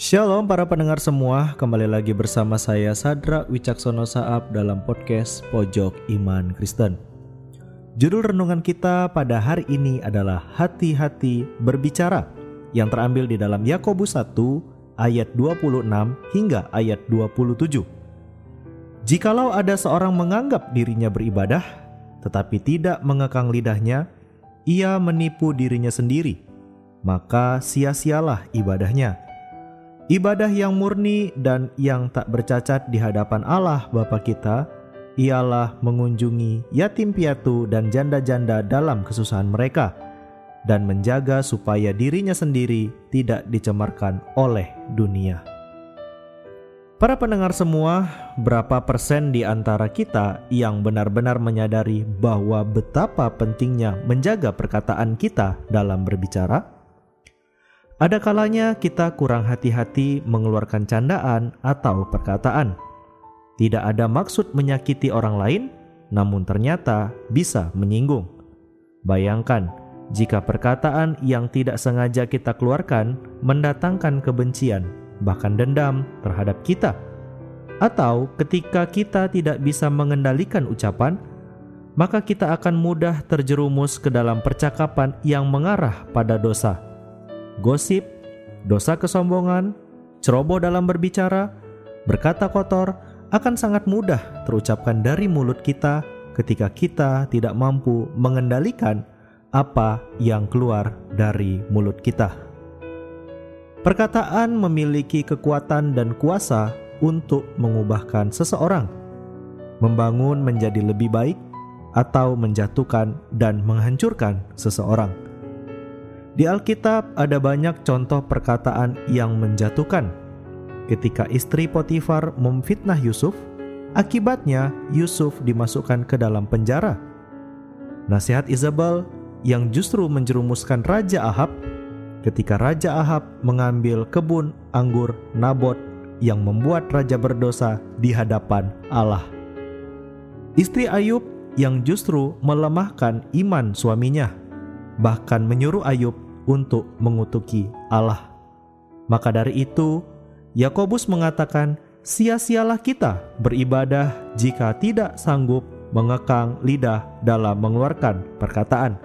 Shalom para pendengar semua, kembali lagi bersama saya Sadra Wicaksono Saab dalam podcast Pojok Iman Kristen. Judul renungan kita pada hari ini adalah Hati-hati Berbicara yang terambil di dalam Yakobus 1 ayat 26 hingga ayat 27. Jikalau ada seorang menganggap dirinya beribadah tetapi tidak mengekang lidahnya, ia menipu dirinya sendiri, maka sia-sialah ibadahnya Ibadah yang murni dan yang tak bercacat di hadapan Allah Bapa kita ialah mengunjungi yatim piatu dan janda-janda dalam kesusahan mereka dan menjaga supaya dirinya sendiri tidak dicemarkan oleh dunia. Para pendengar semua, berapa persen di antara kita yang benar-benar menyadari bahwa betapa pentingnya menjaga perkataan kita dalam berbicara? Ada kalanya kita kurang hati-hati mengeluarkan candaan atau perkataan. Tidak ada maksud menyakiti orang lain, namun ternyata bisa menyinggung. Bayangkan jika perkataan yang tidak sengaja kita keluarkan mendatangkan kebencian, bahkan dendam terhadap kita, atau ketika kita tidak bisa mengendalikan ucapan, maka kita akan mudah terjerumus ke dalam percakapan yang mengarah pada dosa gosip, dosa kesombongan, ceroboh dalam berbicara, berkata kotor akan sangat mudah terucapkan dari mulut kita ketika kita tidak mampu mengendalikan apa yang keluar dari mulut kita. Perkataan memiliki kekuatan dan kuasa untuk mengubahkan seseorang, membangun menjadi lebih baik, atau menjatuhkan dan menghancurkan seseorang. Di Alkitab ada banyak contoh perkataan yang menjatuhkan. Ketika istri Potifar memfitnah Yusuf, akibatnya Yusuf dimasukkan ke dalam penjara. Nasihat Isabel yang justru menjerumuskan Raja Ahab ketika Raja Ahab mengambil kebun anggur Nabot yang membuat raja berdosa di hadapan Allah. Istri Ayub yang justru melemahkan iman suaminya bahkan menyuruh Ayub untuk mengutuki Allah. Maka dari itu, Yakobus mengatakan, "Sia-sialah kita beribadah jika tidak sanggup mengekang lidah dalam mengeluarkan perkataan."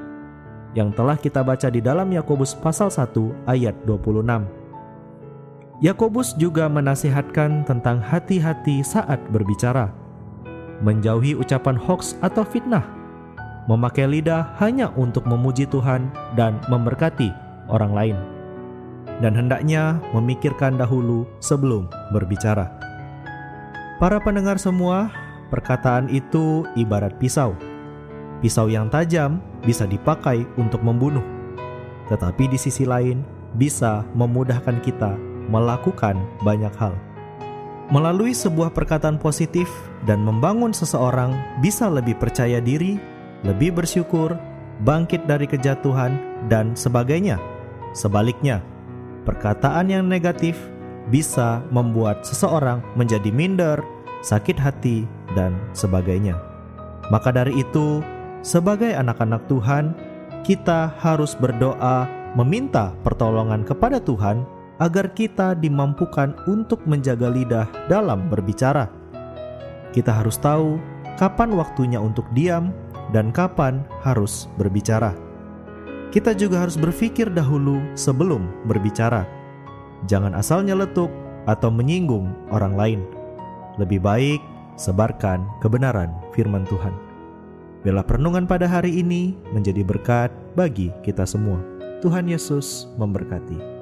Yang telah kita baca di dalam Yakobus pasal 1 ayat 26. Yakobus juga menasihatkan tentang hati-hati saat berbicara, menjauhi ucapan hoax atau fitnah memakai lidah hanya untuk memuji Tuhan dan memberkati orang lain, dan hendaknya memikirkan dahulu sebelum berbicara. Para pendengar semua, perkataan itu ibarat pisau. Pisau yang tajam bisa dipakai untuk membunuh, tetapi di sisi lain bisa memudahkan kita melakukan banyak hal. Melalui sebuah perkataan positif dan membangun seseorang bisa lebih percaya diri lebih bersyukur, bangkit dari kejatuhan, dan sebagainya. Sebaliknya, perkataan yang negatif bisa membuat seseorang menjadi minder, sakit hati, dan sebagainya. Maka dari itu, sebagai anak-anak Tuhan, kita harus berdoa meminta pertolongan kepada Tuhan agar kita dimampukan untuk menjaga lidah dalam berbicara. Kita harus tahu kapan waktunya untuk diam dan kapan harus berbicara. Kita juga harus berpikir dahulu sebelum berbicara. Jangan asal nyeletuk atau menyinggung orang lain. Lebih baik sebarkan kebenaran firman Tuhan. Bela perenungan pada hari ini menjadi berkat bagi kita semua. Tuhan Yesus memberkati.